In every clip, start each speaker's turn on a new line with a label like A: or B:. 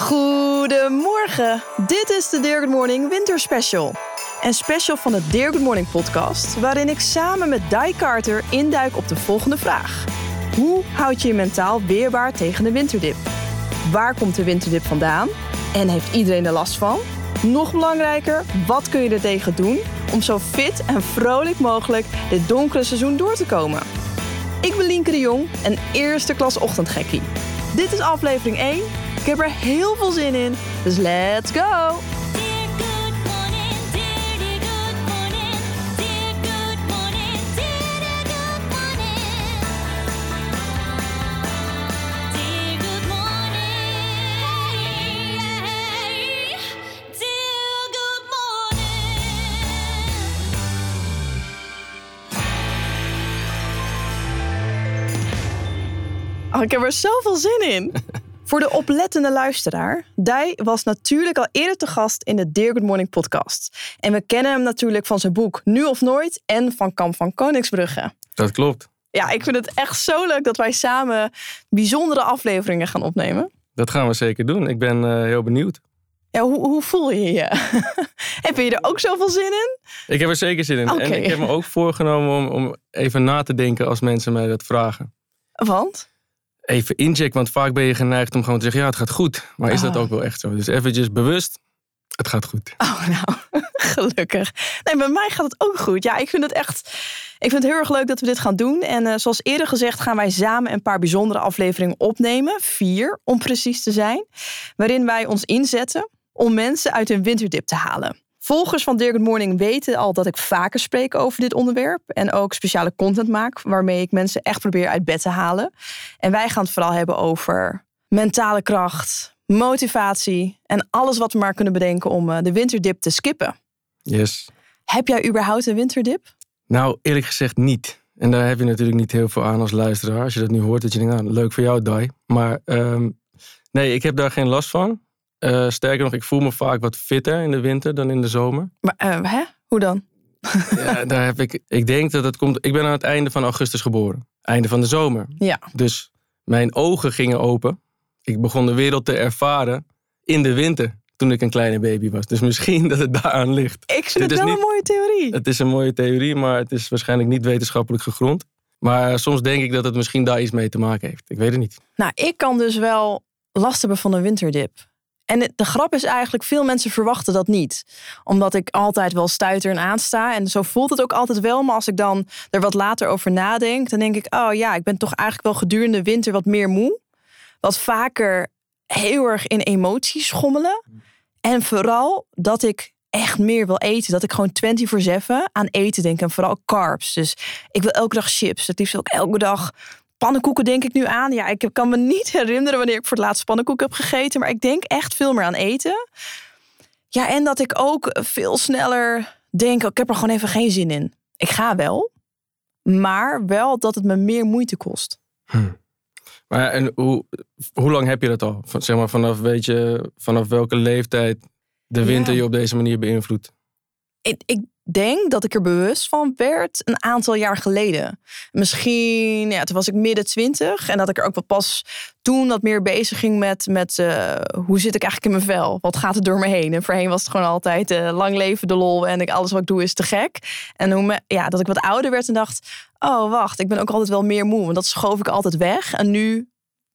A: Goedemorgen. Dit is de Dear Good Morning Winter Special. Een special van de Dear Good Morning podcast... waarin ik samen met Di Carter induik op de volgende vraag. Hoe houd je je mentaal weerbaar tegen de winterdip? Waar komt de winterdip vandaan? En heeft iedereen er last van? Nog belangrijker, wat kun je er tegen doen... om zo fit en vrolijk mogelijk dit donkere seizoen door te komen? Ik ben Lienke de Jong, een eerste klas ochtendgekkie. Dit is aflevering 1. Ik heb er heel veel zin in, dus let's go! Oh, ik heb er zoveel zin in. Voor de oplettende luisteraar, Dai was natuurlijk al eerder te gast in de Dear Good Morning podcast. En we kennen hem natuurlijk van zijn boek Nu of Nooit en van Kamp van Koningsbrugge.
B: Dat klopt.
A: Ja, ik vind het echt zo leuk dat wij samen bijzondere afleveringen gaan opnemen.
B: Dat gaan we zeker doen. Ik ben eh, heel benieuwd.
A: Ja, hoe, hoe voel je je? heb je er ook zoveel zin in?
B: Ik heb er zeker zin in. En ik heb me ook voorgenomen om, om even na te denken als mensen mij dat vragen.
A: Want?
B: Even inchecken, want vaak ben je geneigd om gewoon te zeggen: ja, het gaat goed. Maar is dat
A: Ah.
B: ook wel echt zo? Dus eventjes bewust, het gaat goed.
A: Oh, nou, gelukkig. Nee, bij mij gaat het ook goed. Ja, ik vind het echt. Ik vind het heel erg leuk dat we dit gaan doen. En eh, zoals eerder gezegd, gaan wij samen een paar bijzondere afleveringen opnemen. Vier, om precies te zijn. Waarin wij ons inzetten om mensen uit hun winterdip te halen. Volgers van Dear Good Morning weten al dat ik vaker spreek over dit onderwerp. En ook speciale content maak, waarmee ik mensen echt probeer uit bed te halen. En wij gaan het vooral hebben over mentale kracht, motivatie en alles wat we maar kunnen bedenken om eh, de winterdip te skippen.
B: Yes.
A: Heb jij überhaupt een winterdip?
B: Nou, eerlijk gezegd niet. En daar heb je natuurlijk niet heel veel aan als luisteraar. Als je dat nu hoort, dat je denkt, nou, leuk voor jou, Dai. Maar ehm, nee, ik heb daar geen last van. Eh, sterker nog, ik voel me vaak wat fitter in de winter dan in de zomer.
A: Maar eh, hè? Hoe dan?
B: Ja, daar heb ik, ik denk dat het komt. Ik ben aan het einde van augustus geboren. Einde van de zomer.
A: Ja.
B: Dus mijn ogen gingen open. Ik begon de wereld te ervaren in de winter. Toen ik een kleine baby was. Dus misschien dat het daaraan ligt.
A: Ik vind
B: Dit
A: het wel
B: niet-
A: een mooie theorie.
B: Het is een mooie theorie, maar het is waarschijnlijk niet wetenschappelijk gegrond. Maar soms denk ik dat het misschien daar iets mee te maken heeft. Ik weet het niet.
A: Nou, ik kan dus wel last hebben van een winterdip. En de grap is eigenlijk, veel mensen verwachten dat niet. Omdat ik altijd wel stuiter en aansta. En zo voelt het ook altijd wel. Maar als ik dan er wat later over nadenk, dan denk ik... oh ja, ik ben toch eigenlijk wel gedurende de winter wat meer moe. Wat vaker heel erg in emoties schommelen. En vooral dat ik echt meer wil eten. Dat ik gewoon 24-7 aan eten denk. En vooral carbs. Dus ik wil elke dag chips. Het liefst ook elke dag pannenkoeken denk ik nu aan. Ja, ik kan me niet herinneren wanneer ik voor het laatst pannenkoeken heb gegeten. Maar ik denk echt veel meer aan eten. Ja, en dat ik ook veel sneller denk... oh, ik heb er gewoon even geen zin in. Ik ga wel. Maar wel dat het me meer moeite kost.
B: Maar ja, en hoe, hoe lang heb je dat al? Van, zeg maar vanaf, weet je, vanaf welke leeftijd de winter
A: Ja.
B: je op deze manier beïnvloedt?
A: ik, ik denk dat ik er bewust van werd een aantal jaar geleden. Misschien, ja, toen was ik midden twintig. En dat ik er ook wel pas toen wat meer bezig ging met, met eh, hoe zit ik eigenlijk in mijn vel? Wat gaat er door me heen? En voorheen was het gewoon altijd eh, lang leven de lol. En ik, alles wat ik doe is te gek. En hoe ja, dat ik wat ouder werd en dacht... Oh, wacht, ik ben ook altijd wel meer moe. Want dat schoof ik altijd weg. En nu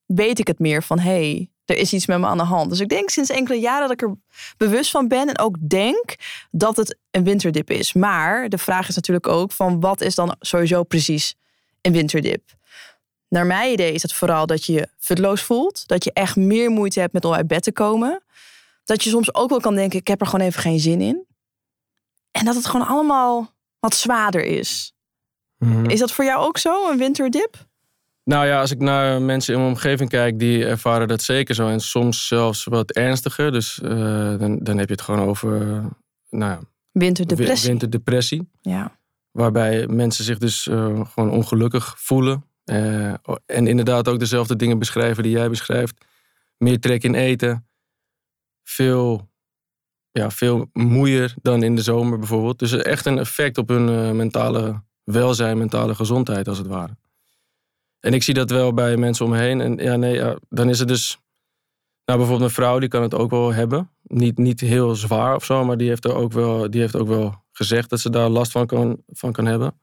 A: weet ik het meer van... hey, er is iets met me aan de hand. Dus ik denk sinds enkele jaren dat ik er bewust van ben. En ook denk dat het een winterdip is. Maar de vraag is natuurlijk ook van wat is dan sowieso precies een winterdip? Naar mijn idee is het vooral dat je je futloos voelt. Dat je echt meer moeite hebt met om uit bed te komen. Dat je soms ook wel kan denken, ik heb er gewoon even geen zin in. En dat het gewoon allemaal wat zwaarder is.
B: Mhm.
A: Is dat voor jou ook zo, een winterdip?
B: Nou ja, als ik naar mensen in mijn omgeving kijk, die ervaren dat zeker zo. En soms zelfs wat ernstiger. Dus eh, dan, dan heb je het gewoon over eh, nou ja,
A: Winterdepressie.
B: wi- winterdepressie.
A: Ja.
B: Waarbij mensen zich dus eh, gewoon ongelukkig voelen. En inderdaad ook dezelfde dingen beschrijven die jij beschrijft. Meer trek in eten. Veel, ja, veel moeier dan in de zomer bijvoorbeeld. Dus echt een effect op hun mentale welzijn, mentale gezondheid als het ware. En ik zie dat wel bij mensen om me heen. En ja, nee, ja, dan is het dus Nou, bijvoorbeeld mijn vrouw, die kan het ook wel hebben. Niet, niet heel zwaar of zo, maar die heeft, er ook wel, die heeft ook wel gezegd dat ze daar last van kan, van kan hebben.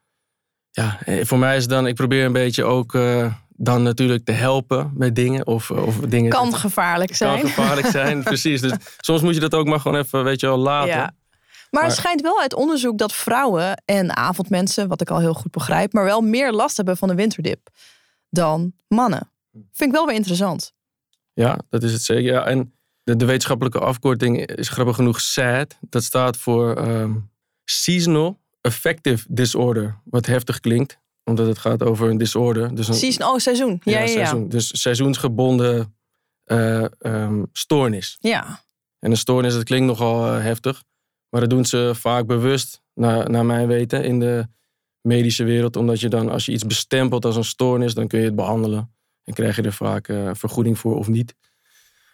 B: Ja, eh, voor mij is het dan, ik probeer een beetje ook eh, dan natuurlijk te helpen met dingen. Of, of dingen
A: Kan gevaarlijk
B: kan
A: zijn.
B: gevaarlijk zijn, precies. Dus soms moet je dat ook maar gewoon even, weet je wel, laten.
A: Ja. Maar het schijnt wel uit onderzoek dat vrouwen en avondmensen, wat ik al heel goed begrijp, maar wel meer last hebben van de winterdip dan mannen. Vind ik wel weer interessant.
B: Ja, dat is het zeker. Ja, en de, de wetenschappelijke afkorting is grappig genoeg SAD. Dat staat voor ehm, Seasonal Affective Disorder. Wat heftig klinkt, omdat het gaat over een disorder. Dus een
A: Season, oh, seizoen. Ja, ja, ja.
B: seizoen. Dus seizoensgebonden eh, ehm, stoornis.
A: Ja.
B: En een stoornis, dat klinkt nogal eh, heftig. Maar dat doen ze vaak bewust, naar, naar mijn weten, in de medische wereld. Omdat je dan, als je iets bestempelt als een stoornis, dan kun je het behandelen. En krijg je er vaak eh, vergoeding voor of niet.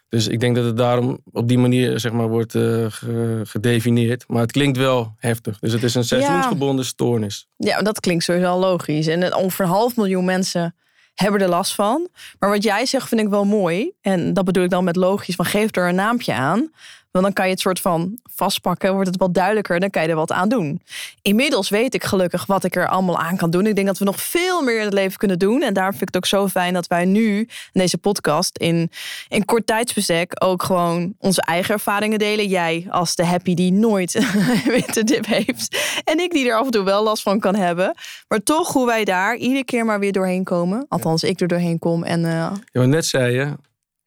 B: Dus ik denk dat het daarom op die manier zeg maar, wordt ge- gedefinieerd. Maar het klinkt wel heftig. Dus het is een seizoensgebonden stoornis.
A: Ja, dat klinkt sowieso al logisch. En eh, ongeveer een half miljoen mensen hebben er last van. Maar wat jij zegt vind ik wel mooi. En dat bedoel ik dan met logisch, van geef er een naampje aan. Want dan kan je het soort van vastpakken, wordt het wat duidelijker. Dan kan je er wat aan doen. Inmiddels weet ik gelukkig wat ik er allemaal aan kan doen. Ik denk dat we nog veel meer in het leven kunnen doen. En daarom vind ik het ook zo fijn dat wij nu in deze podcast in, in kort tijdsbestek ook gewoon onze eigen ervaringen delen. Jij als de happy die nooit winterdip heeft. En ik die er af en toe wel last van kan hebben. Maar toch hoe wij daar iedere keer maar weer doorheen komen. Althans, ik er doorheen kom. En eh,
B: Ja, net zei je,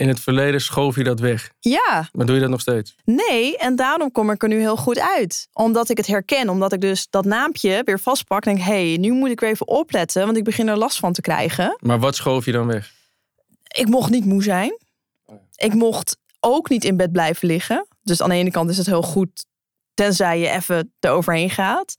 B: in het verleden schoof je dat weg.
A: ja,
B: Maar doe je dat nog steeds?
A: nee. En daarom kom ik er nu heel goed uit. Omdat ik het herken. Omdat ik dus dat naampje weer vastpak. En denk, hé, hey, nu moet ik weer even opletten. Want ik begin er last van te krijgen.
B: Maar wat schoof je dan weg?
A: Ik mocht niet moe zijn. Ik mocht ook niet in bed blijven liggen. Dus aan de ene kant is het heel goed. Tenzij je even eroverheen gaat.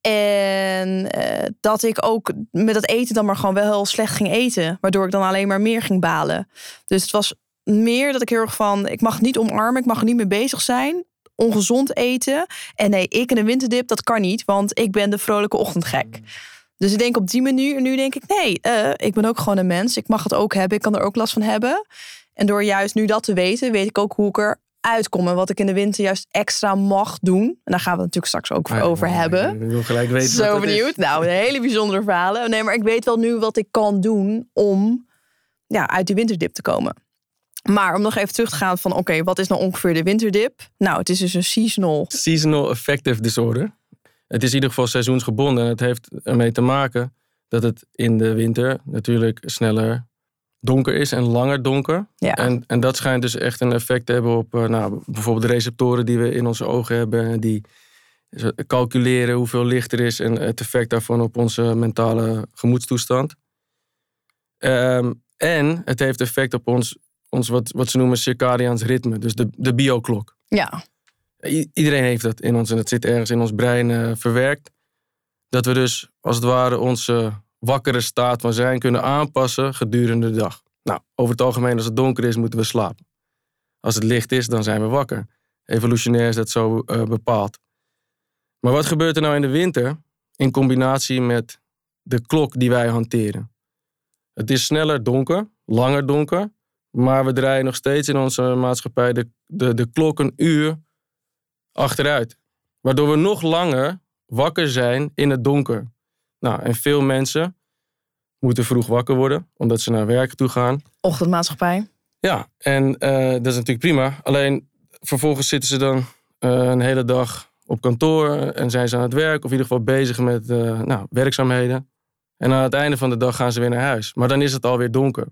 A: En eh, dat ik ook met dat eten dan maar gewoon wel heel slecht ging eten. Waardoor ik dan alleen maar meer ging balen. Dus het was meer dat ik heel erg van... Ik mag niet omarmen, ik mag er niet mee bezig zijn. Ongezond eten. En nee, ik en een winterdip, dat kan niet. Want ik ben de vrolijke ochtendgek. Dus ik denk op die manier, nu denk ik, nee, eh, ik ben ook gewoon een mens. Ik mag het ook hebben, ik kan er ook last van hebben. En door juist nu dat te weten, weet ik ook hoe ik eruit kom. En wat ik in de winter juist extra mag doen. En daar gaan we het natuurlijk straks ook
B: Ah,
A: over hebben.
B: Ik wil gelijk weten
A: Zo
B: is.
A: benieuwd. Nou, een hele bijzondere verhalen. Nee, maar ik weet wel nu wat ik kan doen om ja, uit die winterdip te komen. Maar om nog even terug te gaan van, oké, wat is nou ongeveer de winterdip? Nou, het is dus een seasonal.
B: Seasonal affective disorder. Het is in ieder geval seizoensgebonden. En het heeft ermee te maken dat het in de winter natuurlijk sneller donker is en langer donker.
A: Ja.
B: En, en dat schijnt dus echt een effect te hebben op eh, nou, bijvoorbeeld de receptoren die we in onze ogen hebben. Die calculeren hoeveel licht er is en het effect daarvan op onze mentale gemoedstoestand. Ehm, en het heeft effect op ons, ons wat, wat ze noemen circadiaans ritme, dus de, de bioklok.
A: Ja,
B: I- iedereen heeft dat in ons en dat zit ergens in ons brein eh, verwerkt. Dat we dus als het ware onze wakkere staat van zijn kunnen aanpassen gedurende de dag. Nou, over het algemeen als het donker is moeten we slapen. Als het licht is, dan zijn we wakker. Evolutionair is dat zo eh, bepaald. Maar wat gebeurt er nou in de winter in combinatie met de klok die wij hanteren? Het is sneller donker, langer donker, maar we draaien nog steeds in onze maatschappij de, de, de klok een uur achteruit. Waardoor we nog langer wakker zijn in het donker. Nou, en veel mensen moeten vroeg wakker worden, omdat ze naar werk toe gaan.
A: ochtendmaatschappij.
B: Ja, en eh, dat is natuurlijk prima. Alleen vervolgens zitten ze dan eh, een hele dag op kantoor en zijn ze aan het werk, of in ieder geval bezig met eh, nou, werkzaamheden. En aan het einde van de dag gaan ze weer naar huis. Maar dan is het alweer donker.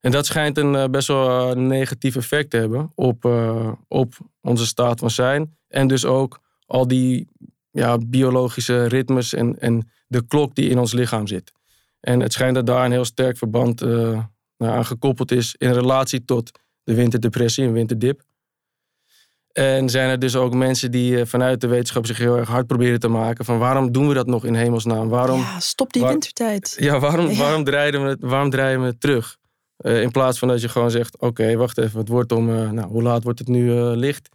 B: En dat schijnt een eh, best wel eh, negatief effect te hebben op, eh, op onze staat van zijn. En dus ook al die ja, biologische ritmes en, en de klok die in ons lichaam zit. En het schijnt dat daar een heel sterk verband nou, aan gekoppeld is in relatie tot de winterdepressie en winterdip. En zijn er dus ook mensen die vanuit de wetenschap zich heel erg hard proberen te maken van waarom doen we dat nog in hemelsnaam? Waarom,
A: Ja, stop die
B: waar-
A: wintertijd.
B: ja, waarom,
A: Ja.
B: waarom, draaien we het, waarom draaien we het terug? Eh, in plaats van dat je gewoon zegt, oké, wacht even, het wordt om, eh, nou, hoe laat wordt het nu eh, licht?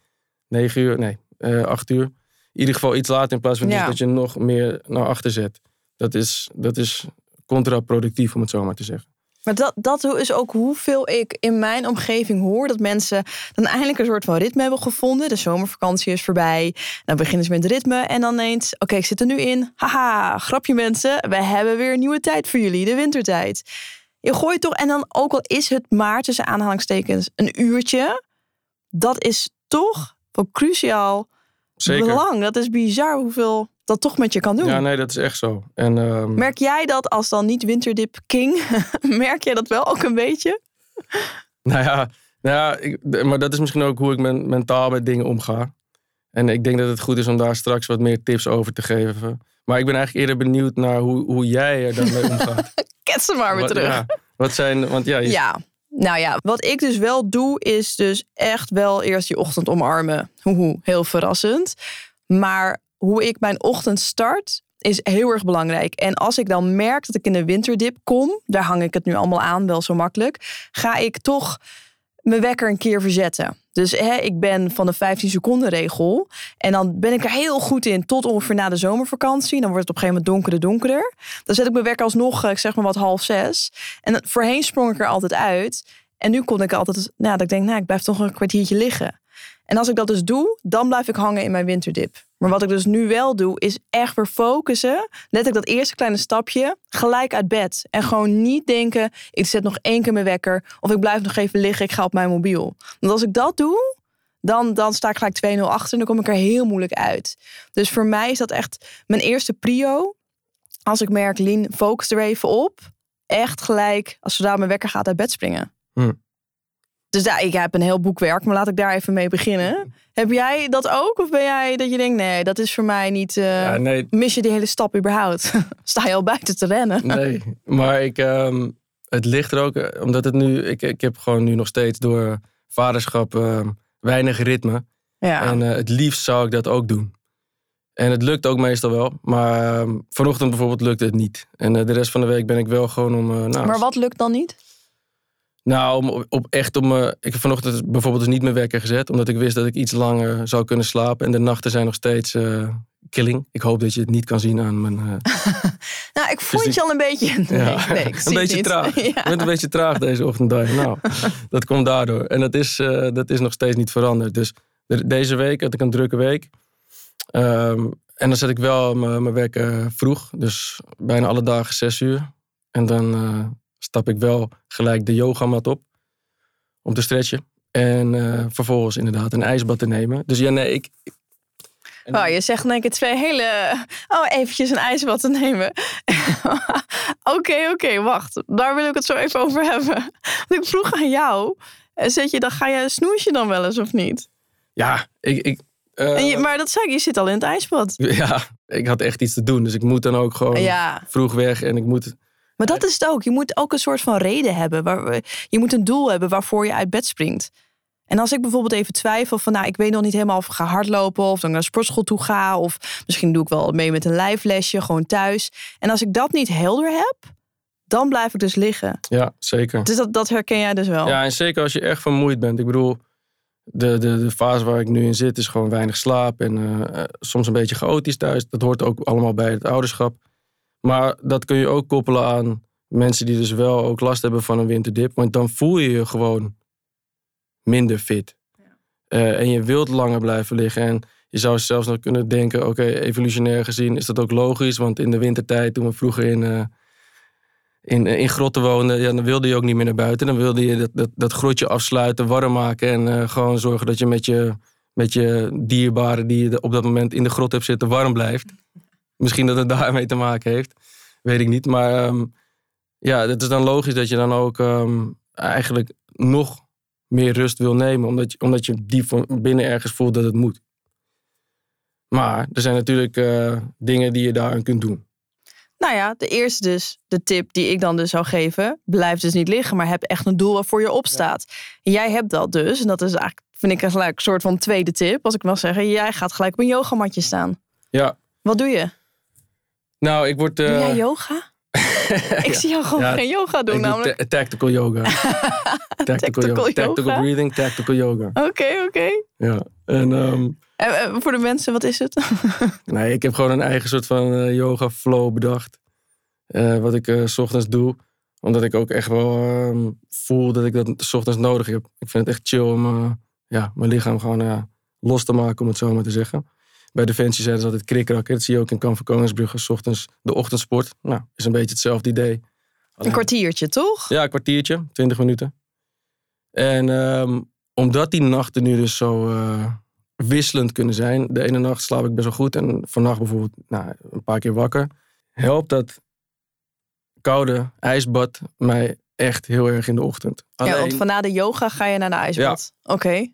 B: 9 uur? Nee, eh 8 uur. In ieder geval iets later in plaats van dus dat je nog meer naar achter zet. Dat is, dat is contraproductief, om het zo maar te zeggen.
A: Maar dat, dat is ook hoeveel ik in mijn omgeving hoor. Dat mensen dan eindelijk een soort van ritme hebben gevonden. De zomervakantie is voorbij. Dan beginnen ze met ritme. En dan eens, oké, ik zit er nu in. Haha, grapje mensen. We hebben weer een nieuwe tijd voor jullie. De wintertijd. Je gooit toch, en dan ook al is het maar tussen aanhalingstekens een uurtje. Dat is toch van cruciaal
B: Zeker.
A: belang. Dat is bizar hoeveel dat toch met je kan doen.
B: Ja, nee, dat is echt zo. En ehm,
A: Merk jij dat als dan niet Winterdip King? merk jij dat wel ook een beetje?
B: Nou ja, nou ja ik, maar dat is misschien ook hoe ik men, mentaal met dingen omga. En ik denk dat het goed is om daar straks wat meer tips over te geven. Maar ik ben eigenlijk eerder benieuwd naar hoe, hoe jij er daarmee omgaat.
A: Ket ze maar weer
B: Wat-
A: terug.
B: ja, wat zijn, want ja, je-
A: Ja. Nou ja, wat ik dus wel doe, is dus echt wel eerst die ochtend omarmen. Hoehoe, heel verrassend. Maar hoe ik mijn ochtend start, is heel erg belangrijk. En als ik dan merk dat ik in de winterdip kom, daar hang ik het nu allemaal aan, wel zo makkelijk, ga ik toch mijn wekker een keer verzetten. Dus hè, ik ben van de 15 seconden regel. En dan ben ik er heel goed in tot ongeveer na de zomervakantie. Dan wordt het op een gegeven moment donkerder, donkerder. Dan zet ik mijn wekker alsnog, eh, ik zeg maar wat half zes. En voorheen sprong ik er altijd uit. En nu kon ik altijd, nou, dat ik denk, nou, ik blijf toch een kwartiertje liggen. En als ik dat dus doe, dan blijf ik hangen in mijn winterdip. Maar wat ik dus nu wel doe, is echt weer focussen. Let ik dat eerste kleine stapje gelijk uit bed. En gewoon niet denken, ik zet nog één keer mijn wekker. Of ik blijf nog even liggen, ik ga op mijn mobiel. Want als ik dat doe, dan, dan sta ik gelijk 2-0 achter. En dan kom ik er heel moeilijk uit. Dus voor mij is dat echt mijn eerste prio. Als ik merk, Lien, focus er even op. Echt gelijk, als zodra mijn wekker gaat, uit bed springen.
B: Hm.
A: Dus daar, ik heb een heel boekwerk, maar laat ik daar even mee beginnen. Heb jij dat ook? Of ben jij dat je denkt, nee, dat is voor mij niet... eh,
B: ja, nee,
A: Mis je die hele stap überhaupt? Sta je al buiten te rennen?
B: nee. Maar ik, ehm, het ligt er ook, eh, omdat het nu, ik, ik heb gewoon nu nog steeds door vaderschap ehm, weinig ritme.
A: Ja.
B: En eh, het liefst zou ik dat ook doen. En het lukt ook meestal wel. Maar ehm, vanochtend bijvoorbeeld lukte het niet. En de rest van de week ben ik wel gewoon om... nou,
A: maar wat lukt dan niet?
B: Nou, om, op- echt om... eh, ik heb vanochtend bijvoorbeeld dus niet mijn wekker gezet. Omdat ik wist dat ik iets langer zou kunnen slapen. En de nachten zijn nog steeds eh, killing. Ik hoop dat je het niet kan zien aan mijn... eh,
A: Nou, ik vond
B: Dus
A: je al een beetje... Nee,
B: ja,
A: nee, ik zie
B: een beetje
A: niet.
B: traag.
A: Ja.
B: Ik ben een beetje traag deze ochtend. Nou, dat komt daardoor. En dat is, dat is nog steeds niet veranderd. Dus de- deze week had ik een drukke week. Ehm, en dan zet ik wel mijn mijn wekker vroeg. Dus bijna alle dagen zes uur. En dan stap ik wel gelijk de yogamat op. Om te stretchen. En eh, vervolgens inderdaad een ijsbad te nemen. Dus ja, nee, ik... En-
A: Oh, je zegt denk ik twee hele... Oh, eventjes een ijsbad te nemen. Oké, oké, wacht. Daar wil ik het zo even over hebben. Want ik vroeg aan jou... eh, Zet je dan, ga je snoes je dan wel eens of niet?
B: Ja, ik... ik eh,
A: je, maar dat zei ik, je zit al in het ijsbad.
B: Ja, ik had echt iets te doen. Dus ik moet dan ook gewoon
A: Ja,
B: vroeg weg. En ik moet...
A: maar dat is het ook. Je moet ook een soort van reden hebben. Waar, je moet een doel hebben waarvoor je uit bed springt. En als ik bijvoorbeeld even twijfel van, nou, ik weet nog niet helemaal of ik ga hardlopen of dat ik naar de sportschool toe ga. Of misschien doe ik wel mee met een lijflesje, gewoon thuis. En als ik dat niet helder heb, dan blijf ik dus liggen.
B: Ja, zeker.
A: Dus dat, dat herken jij dus wel.
B: Ja, en zeker als je echt vermoeid bent. Ik bedoel, de, de, de fase waar ik nu in zit is gewoon weinig slaap. En eh, eh, soms een beetje chaotisch thuis. Dat hoort ook allemaal bij het ouderschap. Maar dat kun je ook koppelen aan mensen die dus wel ook last hebben van een winterdip. Want dan voel je je gewoon minder fit. Eh, en je wilt langer blijven liggen. En je zou zelfs nog kunnen denken, oké, evolutionair gezien is dat ook logisch. Want in de wintertijd, toen we vroeger in, eh, in, in grotten woonden, ja, dan wilde je ook niet meer naar buiten. Dan wilde je dat, dat, dat grotje afsluiten, warm maken en eh, gewoon zorgen dat je met je, met je dierbaren die je op dat moment in de grot hebt zitten warm blijft. Misschien dat het daarmee te maken heeft, weet ik niet. Maar ehm, ja, het is dan logisch dat je dan ook ehm, eigenlijk nog meer rust wil nemen, omdat je, omdat je diep van binnen ergens voelt dat het moet. Maar er zijn natuurlijk eh, dingen die je daaraan kunt doen.
A: Nou ja, de eerste dus, de tip die ik dan dus zou geven. Blijf dus niet liggen, maar heb echt een doel waarvoor je opstaat. Jij hebt dat dus. En dat is eigenlijk, vind ik, een gelijk soort van tweede tip. Als ik mag zeggen, jij gaat gelijk op een yogamatje staan.
B: Ja,
A: Wat doe je?
B: Nou, ik word...
A: Doe
B: eh,
A: jij yoga? Ik zie jou gewoon
B: Ja,
A: geen yoga doen
B: ik doe
A: namelijk.
B: ta- tactical yoga. tactical,
A: Tactical
B: yoga. Tactical breathing, tactical yoga.
A: Oké, oké.
B: Ja. En ehm,
A: En, en voor de mensen, wat is het?
B: nee, ik heb gewoon een eigen soort van eh, yoga flow bedacht. Eh, wat ik eh, s ochtends doe. Omdat ik ook echt wel ehm, voel dat ik dat 's ochtends nodig heb. Ik vind het echt chill om eh, ja, mijn lichaam gewoon eh, los te maken, om het zo maar te zeggen. Bij Defensie zeiden ze altijd krikrakken. Dat zie je ook in Kamp van Koningsbrugge. 's ochtends de ochtendsport. Nou, is een beetje hetzelfde idee.
A: Een kwartiertje, toch?
B: Ja, een kwartiertje, 20 minuten. En ehm, omdat die nachten nu dus zo eh, wisselend kunnen zijn. De ene nacht slaap ik best wel goed. En vannacht bijvoorbeeld nou, een paar keer wakker. Helpt dat koude ijsbad mij echt heel erg in de ochtend.
A: Ja,
B: Alleen,
A: want van na de yoga ga je naar de ijsbad. Oké.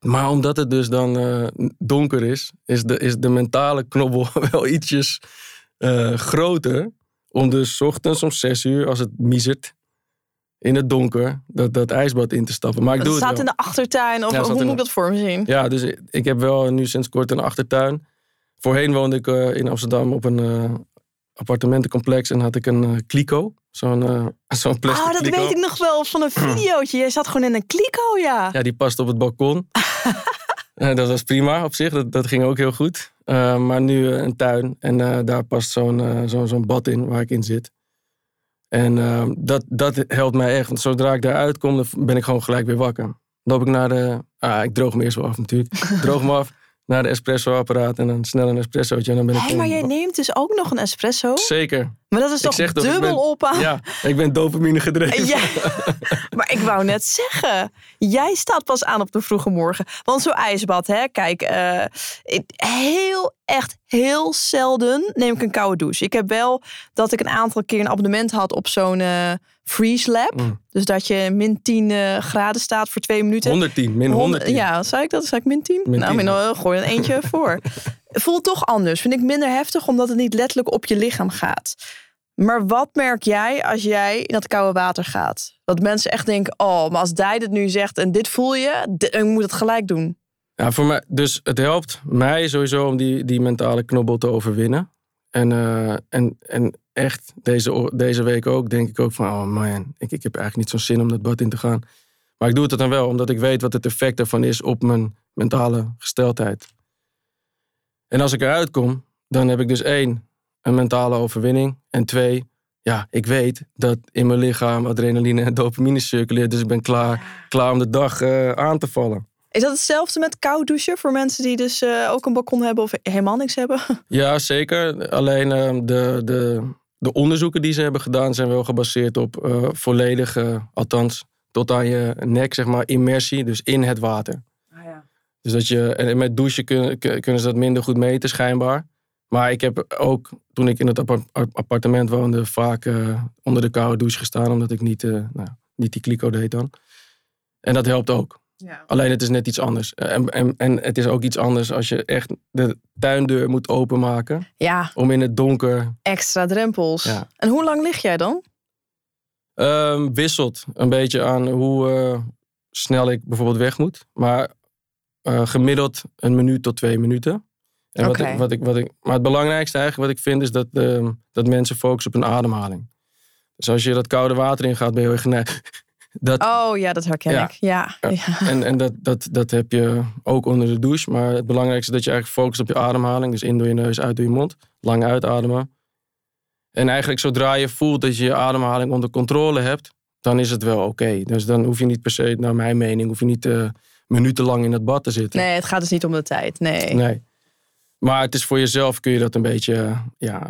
B: Maar omdat het dus dan eh, donker is, is de, is de mentale knobbel wel ietsjes eh, groter. Om dus ochtends om zes uur, als het miezert, in het donker, dat, dat ijsbad in te stappen. Maar ik
A: Het
B: doe
A: staat
B: het
A: in de achtertuin. Of
B: Ja,
A: hoe moet ik dat voor me zien?
B: Ja, dus ik, ik heb wel nu sinds kort een achtertuin. Voorheen woonde ik eh, in Amsterdam op een appartementencomplex en had ik een eh, kliko. Zo'n eh, zo'n plastic
A: Oh, dat
B: kliko.
A: weet ik nog wel van een videootje. Jij zat gewoon in een kliko, ja.
B: Ja, die past op het balkon. Dat was prima op zich, dat, dat ging ook heel goed. Eh, maar nu een tuin en daar past zo'n zo'n zo'n bad in waar ik in zit. En eh, dat, dat helpt mij echt, want zodra ik daaruit kom, dan ben ik gewoon gelijk weer wakker. Dan loop ik naar de... Ah, ik droog me eerst wel af natuurlijk. Ik droog me af naar de espresso-apparaat en dan snel een espressootje. En dan ben ik
A: maar jij neemt dus ook nog een espresso?
B: Zeker.
A: Maar dat is toch dubbel
B: ben-
A: op aan...
B: Ja, ik ben dopamine gedreven.
A: Ja. maar ik wou net zeggen, jij staat pas aan op de vroege morgen. Want zo'n ijsbad, hè, kijk, eh, heel, echt heel zelden neem ik een koude douche. Ik heb wel dat ik een aantal keer een abonnement had op zo'n eh, freeze lab.
B: Mm.
A: Dus dat je min 10 eh, graden staat voor twee minuten.
B: 110, min 110.
A: Ja, zei ik dat? Zei ik min 10?
B: Min
A: nou,
B: 10,
A: min, eh, gooi een eentje voor. Voelt toch anders. Vind ik minder heftig, omdat het niet letterlijk op je lichaam gaat. Maar wat merk jij als jij in dat koude water gaat? Dat mensen echt denken, oh, maar als Dij dit nu zegt en dit voel je, ik moet het gelijk doen.
B: Ja, voor mij, dus het helpt mij sowieso om die, die mentale knobbel te overwinnen. En, eh, en, en echt, deze, deze week ook, denk ik ook van, oh man, ik, ik heb eigenlijk niet zo'n zin om dat bad in te gaan. Maar ik doe het dan wel, omdat ik weet wat het effect ervan is op mijn mentale gesteldheid. En als ik eruit kom, dan heb ik dus één, een mentale overwinning. En twee, ja, ik weet dat in mijn lichaam adrenaline en dopamine circuleert. Dus ik ben klaar, klaar om de dag eh, aan te vallen.
A: Is dat hetzelfde met koud douchen voor mensen die dus eh, ook een balkon hebben of helemaal niks hebben?
B: Ja, zeker. Alleen eh, de, de, de onderzoeken die ze hebben gedaan zijn wel gebaseerd op eh volledige, althans tot aan je nek, zeg maar, immersie, dus in het water. Dus dat je, en met douchen kunnen, kunnen ze dat minder goed meten, schijnbaar. Maar ik heb ook, toen ik in het appa- appartement woonde, vaak eh, onder de koude douche gestaan, omdat ik niet, eh, nou, niet die kliko deed dan. En dat helpt ook. Alleen het is net iets anders. En, en, en het is ook iets anders als je echt de tuindeur moet openmaken
A: Ja,
B: om in het donker.
A: extra drempels.
B: Ja.
A: En hoe lang lig jij dan?
B: Ehm, wisselt een beetje aan hoe eh, snel ik bijvoorbeeld weg moet. Maar eh, gemiddeld een minuut tot twee minuten. En wat ik, wat ik, wat ik, maar het belangrijkste eigenlijk wat ik vind is dat, ehm, dat mensen focussen op hun ademhaling. Dus als je dat koude water ingaat, ben je heel erg geneigd. Dat,
A: Oh ja, dat herken
B: Ja.
A: ik. Ja.
B: En, en dat, dat, dat heb je ook onder de douche. Maar het belangrijkste is dat je eigenlijk focust op je ademhaling. Dus in door je neus, uit door je mond. Lang uitademen. En eigenlijk zodra je voelt dat je je ademhaling onder controle hebt, dan is het wel oké. Dus dan hoef je niet per se, naar mijn mening, hoef je niet eh, minutenlang in het bad te zitten.
A: Nee, het gaat dus niet om de tijd. Nee.
B: Nee. Maar het is voor jezelf kun je dat een beetje ja,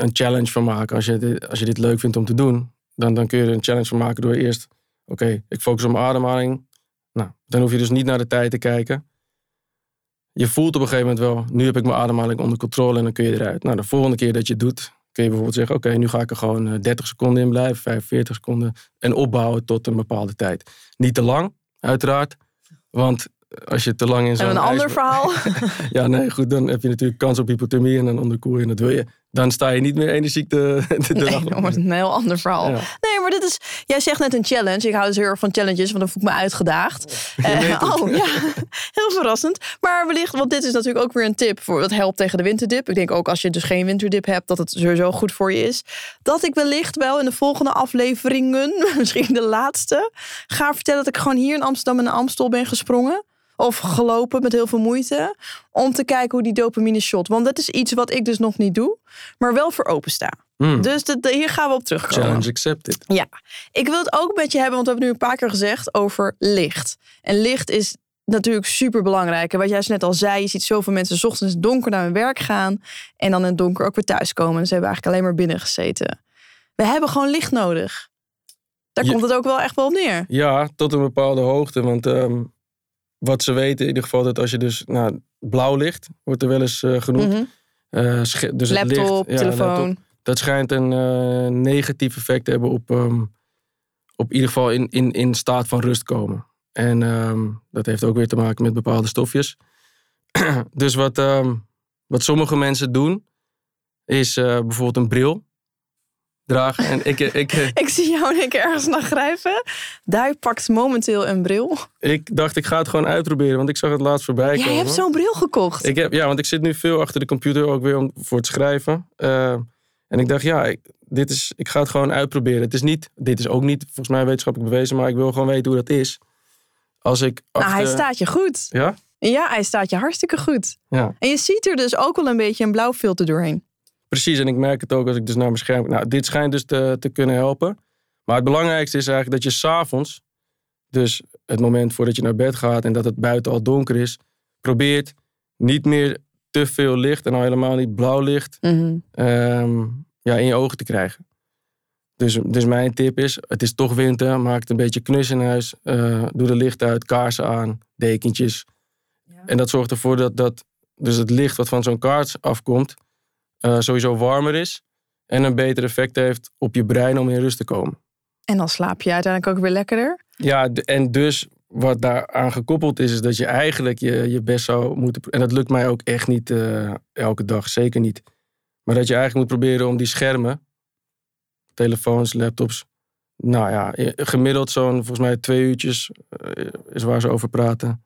B: een challenge van maken. Als je, dit, als je dit leuk vindt om te doen, dan, dan kun je er een challenge van maken door eerst, oké, ik focus op mijn ademhaling. Nou, dan hoef je dus niet naar de tijd te kijken. Je voelt op een gegeven moment wel, nu heb ik mijn ademhaling onder controle en dan kun je eruit. Nou, de volgende keer dat je het doet, kun je bijvoorbeeld zeggen, oké, nu ga ik er gewoon eh, 30 seconden in blijven, 45 seconden en opbouwen tot een bepaalde tijd. Niet te lang, uiteraard, want als je te lang in zo'n
A: En een ander verhaal.
B: ja, nee, goed, dan heb je natuurlijk kans op hypothermie en dan onderkoel je en dat wil je. Dan sta je niet meer energiek de, de
A: Nee,
B: dag
A: wordt een heel ander verhaal.
B: Ja.
A: Nee, maar dit is. Jij zegt net een challenge. Ik hou dus heel erg van challenges, want dan voel ik me uitgedaagd.
B: Het.
A: oh ja, heel verrassend. Maar wellicht, want dit is natuurlijk ook weer een tip voor. Dat helpt tegen de winterdip. Ik denk ook als je dus geen winterdip hebt, dat het sowieso goed voor je is. Dat ik wellicht wel in de volgende afleveringen, misschien de laatste, ga vertellen dat ik gewoon hier in Amsterdam in de Amstel ben gesprongen. Of gelopen met heel veel moeite. Om te kijken hoe die dopamine shot. Want dat is iets wat ik dus nog niet doe. Maar wel voor opensta.
B: Hmm.
A: Dus de- de- hier gaan we op terugkomen.
B: Challenge accepted.
A: Ja, ik wil het ook met je hebben, want we hebben nu een paar keer gezegd over licht. En licht is natuurlijk super belangrijk. En wat jij net al zei, je ziet zoveel mensen 's ochtends donker naar hun werk gaan en dan in het donker ook weer thuiskomen. En ze hebben eigenlijk alleen maar binnen gezeten. We hebben gewoon licht nodig. Daar
B: Ja.
A: komt het ook wel echt wel op neer.
B: Ja, tot een bepaalde hoogte. Want ehm, wat ze weten in ieder geval dat als je dus... Nou, blauw licht wordt er wel eens eh, genoemd.
A: Mhm.
B: Eh, dus het
A: Laptop,
B: licht, ja,
A: telefoon.
B: laptop. dat schijnt een eh, negatief effect te hebben op, ehm, op in ieder geval in, in, in staat van rust komen. En ehm, dat heeft ook weer te maken met bepaalde stofjes. dus wat, ehm, wat sommige mensen doen, is bijvoorbeeld een bril dragen. En ik, ik, eh,
A: Ik zie jou in één keer ergens naar grijpen. Daar pakt momenteel een bril.
B: ik dacht, ik ga het gewoon uitproberen, want ik zag het laatst voorbij
A: Jij
B: komen.
A: hebt zo'n bril gekocht.
B: Ik heb, ja, want ik zit nu veel achter de computer ook weer om, voor het schrijven. Eh, en ik dacht, ja, ik, dit is, ik ga het gewoon uitproberen. Het is niet, dit is ook niet volgens mij wetenschappelijk bewezen, maar ik wil gewoon weten hoe dat is. Als ik
A: nou, hij staat je goed.
B: Ja?
A: Ja, hij staat je hartstikke goed.
B: Ja,
A: En je ziet er dus ook wel een beetje een blauw filter doorheen.
B: Precies. En ik merk het ook als ik dus naar mijn scherm... Nou, dit schijnt dus te, te kunnen helpen. Maar het belangrijkste is eigenlijk dat je s'avonds... Dus het moment voordat je naar bed gaat en dat het buiten al donker is... probeert niet meer te veel licht en al helemaal niet blauw licht... ehm, ja, in je ogen te krijgen. Dus, dus mijn tip is, het is toch winter, maak het een beetje knus in huis. eh, doe de licht uit, kaarsen aan, dekentjes. En dat zorgt ervoor dat, dat dus het licht wat van zo'n kaars afkomt, eh, sowieso warmer is. En een beter effect heeft op je brein om in rust te komen.
A: En dan slaap je uiteindelijk ook weer lekkerder.
B: Ja, en dus wat daaraan gekoppeld is, is dat je eigenlijk je, je best zou moeten. En dat lukt mij ook echt niet eh, elke dag, zeker niet. Maar dat je eigenlijk moet proberen om die schermen, telefoons, laptops. Nou ja, gemiddeld zo'n volgens mij twee uurtjes eh, is waar ze over praten.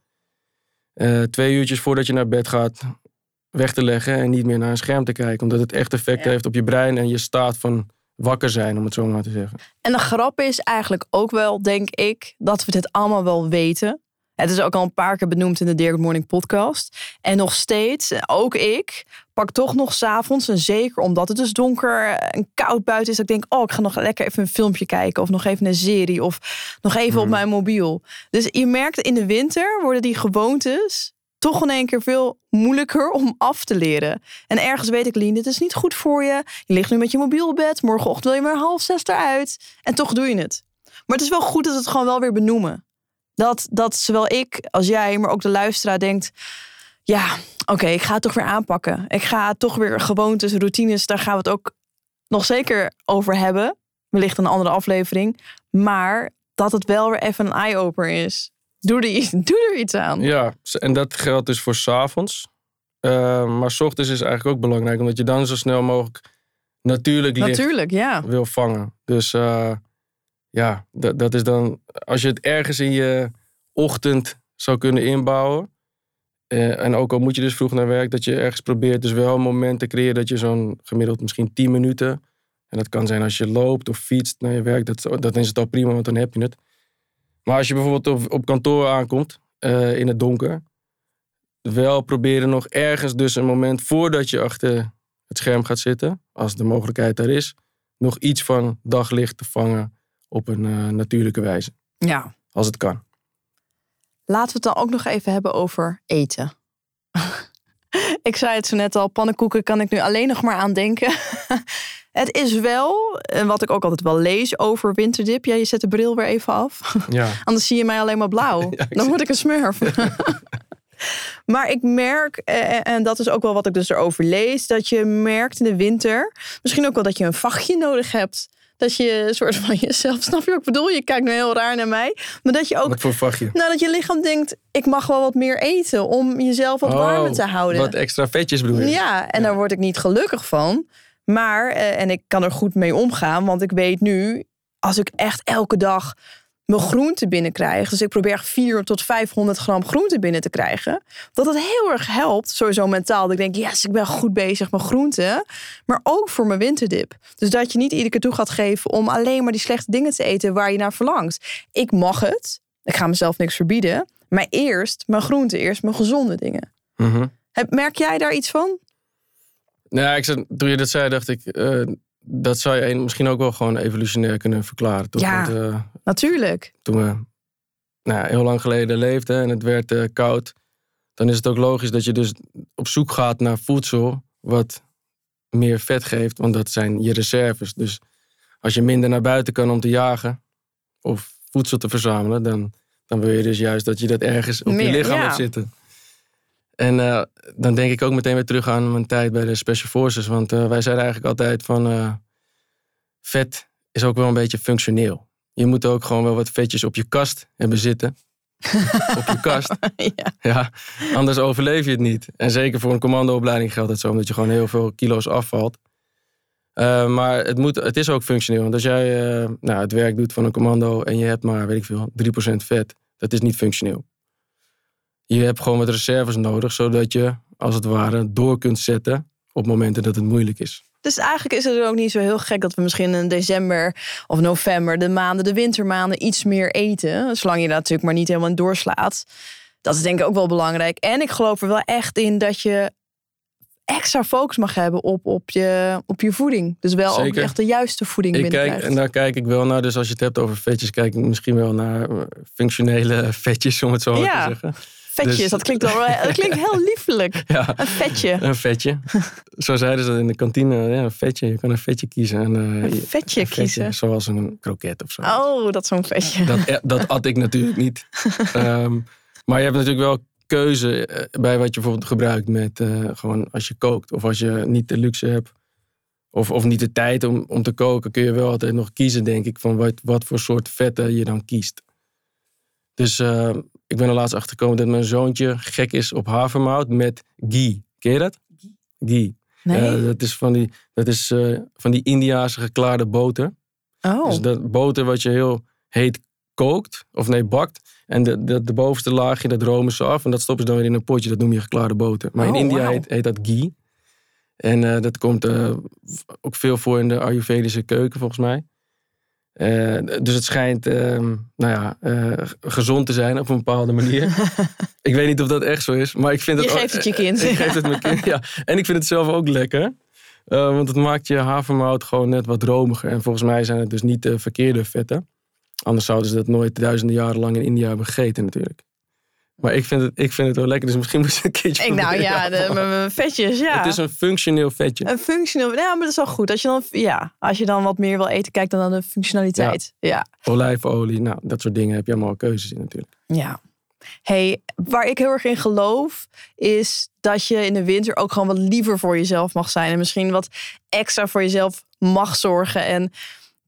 B: Twee uurtjes voordat je naar bed gaat, weg te leggen en niet meer naar een scherm te kijken. Omdat het echt effect
A: Ja.
B: heeft op je brein en je staat van wakker zijn, om het zo maar te zeggen.
A: En de grap is eigenlijk ook wel, denk ik, dat we dit allemaal wel weten. Het is ook al een paar keer benoemd in de Dear Good Morning podcast. En nog steeds, ook ik, pak toch nog s'avonds, en zeker omdat het dus donker en koud buiten is, dat ik denk, oh, ik ga nog lekker even een filmpje kijken. Of nog even een serie. Of nog even op
B: Mhm.
A: mijn mobiel. Dus je merkt in de winter worden die gewoontes toch in één keer veel moeilijker om af te leren. En ergens weet ik, Lien, dit is niet goed voor je. Je ligt nu met je mobiel op bed. Morgenochtend wil je maar half zes eruit. En toch doe je het. Maar het is wel goed dat we het gewoon wel weer benoemen. Dat, dat zowel ik als jij, maar ook de luisteraar denkt... Ja, oké, ik ga het toch weer aanpakken. Ik ga toch weer gewoontes, routines, daar gaan we het ook nog zeker over hebben. Wellicht een andere aflevering. Maar dat het wel weer even een eye-opener is. Doe er, iets- doe er iets aan.
B: Ja, en dat geldt dus voor 's avonds. Eh, maar 's ochtends is eigenlijk ook belangrijk, omdat je dan zo snel mogelijk natuurlijk licht
A: Natuurlijk, ja.
B: wil vangen. Dus eh, ja, dat, dat is dan, als je het ergens in je ochtend zou kunnen inbouwen. eh, en ook al moet je dus vroeg naar werk, dat je ergens probeert dus wel een moment te creëren dat je zo'n gemiddeld misschien 10 minuten. En dat kan zijn als je loopt of fietst naar je werk, dat, dat is het al prima, want dan heb je het. Maar als je bijvoorbeeld op, op kantoor aankomt eh, in het donker, wel proberen nog ergens dus een moment voordat je achter het scherm gaat zitten, als de mogelijkheid daar is, nog iets van daglicht te vangen op een eh, natuurlijke wijze,
A: Ja.
B: als het kan.
A: Laten we het dan ook nog even hebben over eten. Ik zei het zo net al, pannenkoeken kan ik nu alleen nog maar aan denken. het is wel, en wat ik ook altijd wel lees over winterdip. Ja, je zet de bril weer even af.
B: Ja,
A: Anders zie je mij alleen maar blauw.
B: Ja,
A: dan word ik een smurf. maar ik merk, eh, en dat is ook wel wat ik dus erover lees, dat je merkt in de winter, misschien ook wel dat je een vachtje nodig hebt. Dat je een soort van jezelf, snap je wat ik bedoel? Je kijkt nu heel raar naar mij. Maar dat je ook
B: wat
A: nou, dat je lichaam denkt, ik mag wel wat meer eten om jezelf wat warmer te houden.
B: Oh, Wat extra vetjes bedoel je?
A: Ja, en daar word ik niet gelukkig van. Maar, eh, en ik kan er goed mee omgaan, want ik weet nu, als ik echt elke dag mijn groente binnenkrijg, dus ik probeer echt 400 tot 500 gram groente binnen te krijgen, dat het heel erg helpt, sowieso mentaal. Dat ik denk, yes, ik ben goed bezig met groenten, maar ook voor mijn winterdip. Dus dat je niet iedere keer toe gaat geven om alleen maar die slechte dingen te eten waar je naar verlangt. Ik mag het, ik ga mezelf niks verbieden, maar eerst mijn groenten, eerst mijn gezonde dingen. Heb- Merk jij daar iets van?
B: Nou, ik zat, toen je dat zei, dacht ik, eh, dat zou je misschien ook wel gewoon evolutionair kunnen verklaren. Toch?
A: Ja.
B: Want, eh,
A: Natuurlijk.
B: toen we nou, ja, heel lang geleden leefden en het werd eh, koud, dan is het ook logisch dat je dus op zoek gaat naar voedsel wat meer vet geeft, want dat zijn je reserves. Dus als je minder naar buiten kan om te jagen of voedsel te verzamelen, dan, dan wil je dus juist dat je dat ergens op
A: Meer,
B: je lichaam
A: ja.
B: hebt zitten. En eh, dan denk ik ook meteen weer terug aan mijn tijd bij de Special Forces. Want eh, wij zeiden eigenlijk altijd van eh, vet is ook wel een beetje functioneel. Je moet ook gewoon wel wat vetjes op je kast hebben zitten. op je kast.
A: ja.
B: Ja, anders overleef je het niet. En zeker voor een commandoopleiding geldt het zo, omdat je gewoon heel veel kilo's afvalt. Maar het, moet, het is ook functioneel. Want als jij nou, het werk doet van een commando en je hebt maar, weet ik veel, 3% vet, dat is niet functioneel. Je hebt gewoon wat reserves nodig, zodat je, als het ware, door kunt zetten op momenten dat het moeilijk is.
A: Dus eigenlijk is het ook niet zo heel gek dat we misschien in december of november, de maanden, de wintermaanden, iets meer eten. Zolang je daar natuurlijk maar niet helemaal in doorslaat. Dat is denk ik ook wel belangrijk. En ik geloof er wel echt in dat je extra focus mag hebben op, op, je, op je voeding. Dus wel ook echt de juiste voeding
B: Ik kijk, en daar kijk ik wel naar. Dus als je het hebt over vetjes, kijk ik misschien wel naar functionele vetjes, om het zo maar
A: Ja.
B: te zeggen.
A: Vetjes,
B: dus-
A: dat klinkt, wel, dat klinkt heel liefelijk.
B: Ja,
A: Een vetje.
B: een vetje. Zo zeiden ze dat in de kantine. Ja, een vetje. Je kan een vetje kiezen. En, eh,
A: Een
B: je-
A: vetje
B: een
A: kiezen.
B: Zoals een kroket of zo.
A: Oh, dat zo'n vetje.
B: Dat, eh, dat at ik natuurlijk niet. Ehm, maar je hebt natuurlijk wel keuze eh, bij wat je bijvoorbeeld gebruikt met eh, gewoon als je kookt. Of als je niet de luxe hebt. Of, of niet de tijd om, om te koken, kun je wel altijd nog kiezen, denk ik, van wat, wat voor soort vetten je dan kiest. Dus eh, ik ben er laatst achter gekomen dat mijn zoontje gek is op havermout met ghee. Ken je dat? Ghee.
A: Nee?
B: Ja, dat is van die, dat is, eh, van die Indiaanse geklaarde boter.
A: oh.
B: Dus dat boter wat je heel heet kookt, of nee, bakt. En de, de, de bovenste laagje, dat romen ze af. En dat stoppen ze dan weer in een potje, dat noem je geklaarde boter. Maar in
A: Oh,
B: India heet, heet dat ghee. En eh, dat komt eh, ook veel voor in de Ayurvedische keuken, volgens mij. Eh, dus het schijnt ehm, nou ja, eh, gezond te zijn op een bepaalde manier. ik weet niet of dat echt zo is, maar ik vind
A: Je
B: het ook-
A: geeft het je kind.
B: ik geef het mijn kind, ja. En ik vind het zelf ook lekker. Eh, want het maakt je havermout gewoon net wat romiger. En volgens mij zijn het dus niet de verkeerde vetten. Anders zouden ze dat nooit duizenden jaren lang in India hebben gegeten natuurlijk. Maar ik vind het, ik vind het wel lekker, dus misschien moet je een keertje
A: Ik, nou ja, de, mijn- vetjes, ja.
B: Het is een functioneel vetje.
A: Een functioneel. Ja, maar dat is wel goed. Als je dan, ja, als je dan wat meer wil eten, kijk dan naar de functionaliteit. Ja.
B: Olijfolie, nou, dat soort dingen heb je allemaal keuzes in natuurlijk.
A: ja. Hey, waar ik heel erg in geloof, is dat je in de winter ook gewoon wat liever voor jezelf mag zijn. En misschien wat extra voor jezelf mag zorgen. En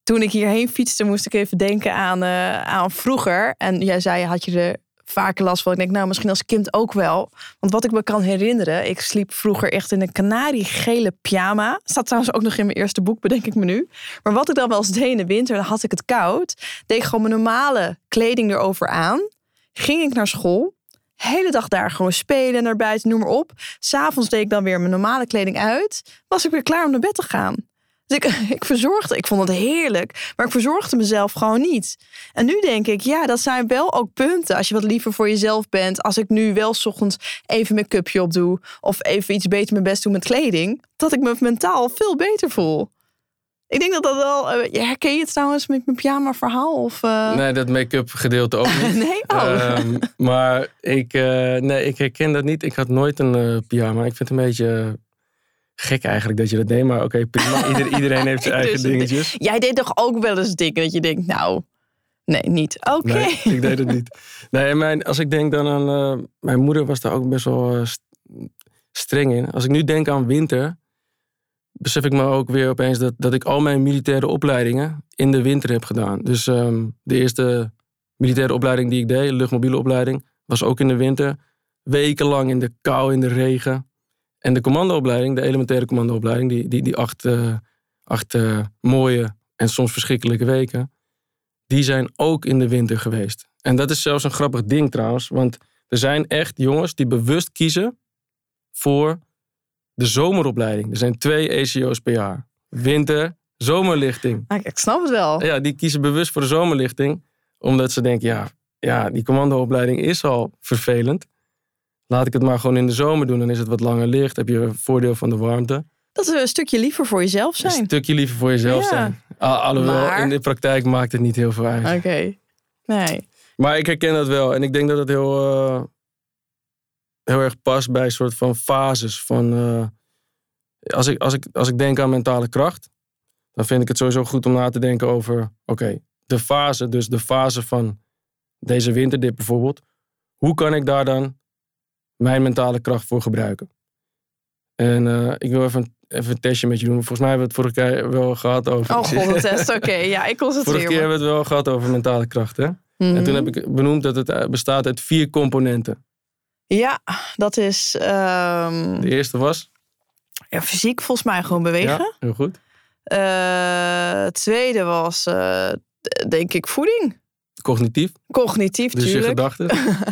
A: toen ik hierheen fietste, moest ik even denken aan, eh, aan vroeger. En jij zei, had je er vaker last van? Ik denk, nou, misschien als kind ook wel. Want wat ik me kan herinneren, ik sliep vroeger echt in een kanariegele pyjama. Staat trouwens ook nog in mijn eerste boek, bedenk ik me nu. Maar wat ik dan wel eens deed in de winter, dan had ik het koud. Deed gewoon mijn normale kleding erover aan. Ging ik naar school. Hele dag daar gewoon spelen, naar buiten, noem maar op. S'avonds deed ik dan weer mijn normale kleding uit. Was ik weer klaar om naar bed te gaan. Dus ik, ik verzorgde, ik vond het heerlijk, maar ik verzorgde mezelf gewoon niet. En nu denk ik, ja, dat zijn wel ook punten. Als je wat liever voor jezelf bent. Als ik nu wel 's ochtends even mijn cupje op doe. Of even iets beter mijn best doe met kleding. Dat ik me mentaal veel beter voel. Ik denk dat dat wel... ja, herken je het trouwens met mijn pyjama verhaal? Of, eh,
B: Nee, dat make-up gedeelte ook niet.
A: nee? Oh.
B: Ehm, maar ik, eh, nee, ik herken dat niet. Ik had nooit een pyjama. Ik vind het een beetje gek eigenlijk dat je dat deed. Maar oké, prima. Ieder, iedereen heeft zijn eigen
A: dus-
B: dingetjes.
A: Jij deed toch ook wel eens dingen dat je denkt, nou... Nee, niet. Oké.
B: Nee, ik deed het niet. Nee, mijn, als ik denk dan aan... eh, mijn moeder was daar ook best wel eh, st- streng in. Als ik nu denk aan winter... besef ik me ook weer opeens dat, dat ik al mijn militaire opleidingen in de winter heb gedaan. Dus ehm, de eerste militaire opleiding die ik deed, luchtmobiele opleiding, was ook in de winter. Wekenlang in de kou, in de regen. En de commandoopleiding, de elementaire commandoopleiding, die, die, die acht, eh, acht eh, mooie en soms verschrikkelijke weken, die zijn ook in de winter geweest. En dat is zelfs een grappig ding trouwens, want er zijn echt jongens die bewust kiezen voor de zomeropleiding. Er zijn twee ECO's per jaar. Winter, zomerlichting.
A: Ah, Ik snap het wel.
B: Ja, die kiezen bewust voor de zomerlichting. Omdat ze denken, ja, ja, die commandoopleiding is al vervelend. Laat ik het maar gewoon in de zomer doen. Dan is het wat langer licht. Heb je voordeel van de warmte.
A: Dat we een stukje liever voor jezelf
B: Een
A: zijn.
B: stukje liever voor jezelf
A: Ja.
B: zijn. Al- Alhoewel,
A: Maar-
B: in de praktijk maakt het niet heel veel uit.
A: Oké. Nee.
B: Maar ik herken dat wel. En ik denk dat het heel, eh, heel erg past bij een soort van fases. Van, eh, als, ik, als, ik, als ik denk aan mentale kracht, dan vind ik het sowieso goed om na te denken over... Oké, de fase, dus de fase van deze winterdip bijvoorbeeld. Hoe kan ik daar dan mijn mentale kracht voor gebruiken? En eh, ik wil even, een- even een testje met je doen. Volgens mij hebben we het vorige keer wel gehad over...
A: Oh god, een test. Oké, ja, ik concentreer
B: Vorige keer hebben we het wel gehad over mentale kracht, hè? En toen
A: Mhm.
B: heb ik benoemd dat het eh, bestaat uit vier componenten.
A: Ja, dat is ehm,
B: De eerste was.
A: ja, fysiek volgens mij gewoon bewegen.
B: Ja, heel goed.
A: Eh, het tweede was, denk ik, voeding.
B: Cognitief,
A: Cognitief,
B: dus je gedachten.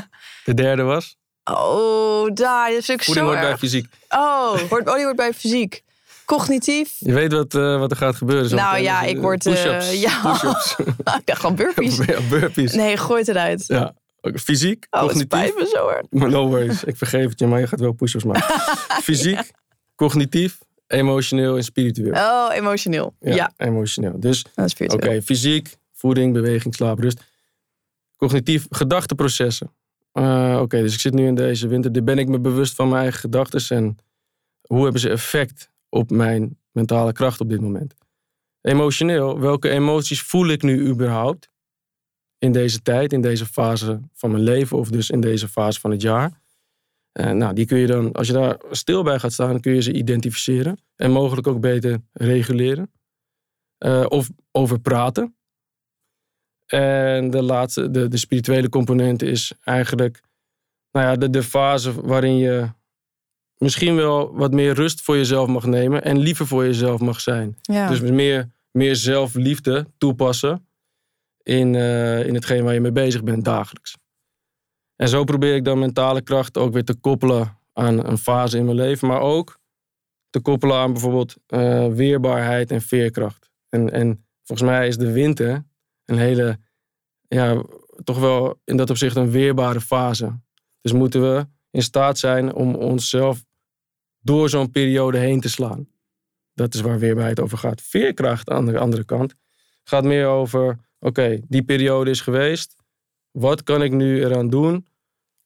B: De derde was.
A: Oh, daar is ook
B: Voeding
A: zo
B: hoort bij fysiek.
A: Oh, hoort, oh, die bij fysiek. Cognitief.
B: Je weet wat, eh, wat er gaat gebeuren. zo
A: Nou ja,
B: Dus,
A: ik
B: eh,
A: word, eh,
B: Push-ups.
A: ja.
B: Push-ups.
A: Ik dacht gewoon burpees.
B: ja, burpees.
A: Nee, gooi het eruit.
B: Ja. Ook Fysiek,
A: Oh, het
B: cognitief.
A: spijt me zo hard.
B: No worries, ik vergeef het je, maar je gaat wel push-ups maken. Fysiek, cognitief, emotioneel en spiritueel.
A: Oh, emotioneel. Ja,
B: emotioneel. Dus
A: dat
B: Oké, fysiek, voeding, beweging, slaap, rust. Cognitief, gedachteprocessen. Eh, Oké, dus ik zit nu in deze winter. Ben ik me bewust van mijn eigen gedachten en hoe hebben ze effect op mijn mentale kracht op dit moment? Emotioneel, welke emoties voel ik nu überhaupt in deze tijd, in deze fase van mijn leven of dus in deze fase van het jaar? Eh, nou, die kun je dan, als je daar stil bij gaat staan, kun je ze identificeren en mogelijk ook beter reguleren. Eh, of over praten. En de laatste, de, de spirituele component is eigenlijk nou ja, de, de fase waarin je misschien wel wat meer rust voor jezelf mag nemen en liever voor jezelf mag zijn.
A: Ja.
B: Dus meer, meer zelfliefde toepassen in, eh, in hetgeen waar je mee bezig bent dagelijks. En zo probeer ik dan mentale kracht ook weer te koppelen aan een fase in mijn leven, maar ook te koppelen aan bijvoorbeeld eh, weerbaarheid en veerkracht. En, en volgens mij is de winter een hele, ja, toch wel in dat opzicht een weerbare fase. Dus moeten we in staat zijn om onszelf door zo'n periode heen te slaan. Dat is waar weerbaarheid over gaat. Veerkracht aan de andere kant gaat meer over: oké, die periode is geweest. Wat kan ik nu eraan doen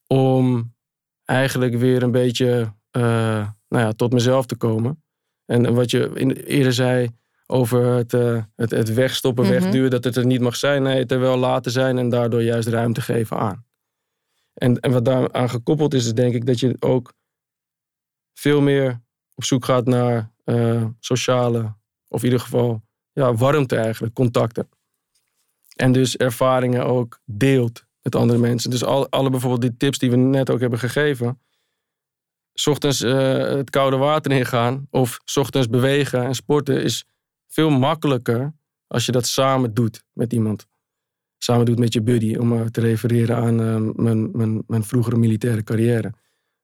B: om eigenlijk weer een beetje eh, nou ja, tot mezelf te komen? En wat je eerder zei over het, eh, het, het wegstoppen,
A: Mhm.
B: wegduwen, dat het er niet mag zijn. Nee, het er wel laten zijn en daardoor juist ruimte geven aan. En, en wat daaraan gekoppeld is, is denk ik dat je ook veel meer op zoek gaat naar eh, sociale, of in ieder geval ja, warmte eigenlijk, contacten. En dus ervaringen ook deelt met andere mensen. Dus al, alle bijvoorbeeld die tips die we net ook hebben gegeven. 's ochtends eh, het koude water ingaan of 's ochtends bewegen en sporten is veel makkelijker als je dat samen doet met iemand. Samen doet met je buddy, om te refereren aan eh, mijn, mijn, mijn vroegere militaire carrière.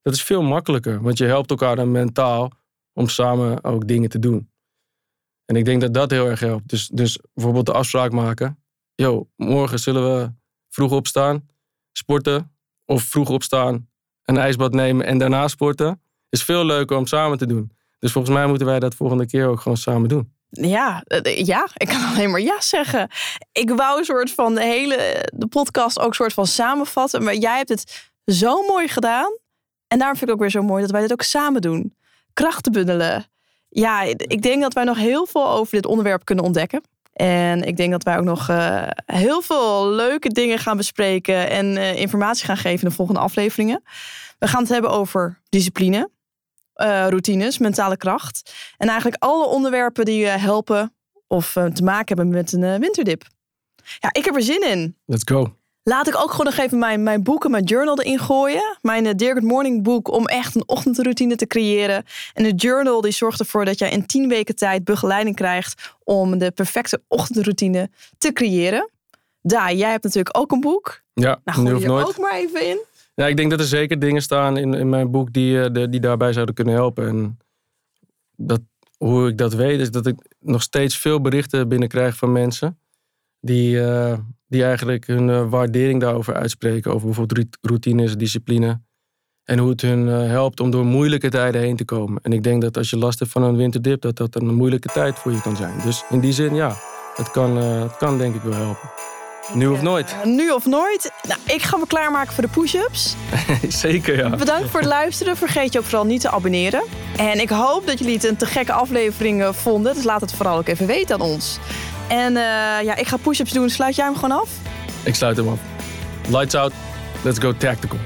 B: Dat is veel makkelijker, want je helpt elkaar dan mentaal om samen ook dingen te doen. En ik denk dat dat heel erg helpt. Dus, dus bijvoorbeeld de afspraak maken. Yo, morgen zullen we vroeg opstaan, sporten. Of vroeg opstaan, een ijsbad nemen en daarna sporten. Is veel leuker om samen te doen. Dus volgens mij moeten wij dat volgende keer ook gewoon samen doen.
A: Ja, eh, ja, ik kan alleen maar ja zeggen. Ik wou een soort van de hele de podcast ook soort van samenvatten. Maar jij hebt het zo mooi gedaan. En daarom vind ik ook weer zo mooi dat wij dit ook samen doen. Krachten bundelen. Ja, ik denk dat wij nog heel veel over dit onderwerp kunnen ontdekken. En ik denk dat wij ook nog eh, heel veel leuke dingen gaan bespreken en eh, informatie gaan geven in de volgende afleveringen. We gaan het hebben over discipline, eh, routines, mentale kracht. En eigenlijk alle onderwerpen die je helpen of eh, te maken hebben met een eh, winterdip. Ja, ik heb er zin in.
B: Let's go.
A: Laat ik ook gewoon nog even mijn, mijn boek en mijn journal erin gooien. Mijn eh, Dear Good Morning boek om echt een ochtendroutine te creëren. En de journal die zorgt ervoor dat jij in 10 weken tijd begeleiding krijgt om de perfecte ochtendroutine te creëren. Daar, jij hebt natuurlijk ook een boek.
B: Ja,
A: Nou,
B: nu
A: gooi die er
B: nooit.
A: ook maar even in.
B: Ja, ik denk dat er zeker dingen staan in, in mijn boek die, eh, die daarbij zouden kunnen helpen. En dat, hoe ik dat weet, is dat ik nog steeds veel berichten binnenkrijg van mensen. Die, eh, die eigenlijk hun eh, waardering daarover uitspreken. Over bijvoorbeeld rout- routines, discipline. En hoe het hun helpt om door moeilijke tijden heen te komen. En ik denk dat als je last hebt van een winterdip, dat dat een moeilijke tijd voor je kan zijn. Dus in die zin, ja, het kan, het kan denk ik wel helpen. Nu of nooit.
A: Eh, nu of nooit. Nou, ik ga me klaarmaken voor de push-ups.
B: Zeker, ja.
A: Bedankt voor het luisteren. Vergeet je ook vooral niet te abonneren. En ik hoop dat jullie het een te gekke aflevering eh, vonden. Dus laat het vooral ook even weten aan ons. En eh, ja, ik ga push-ups doen. Sluit jij hem gewoon af?
B: Ik sluit hem af. Lights out. Let's go tactical.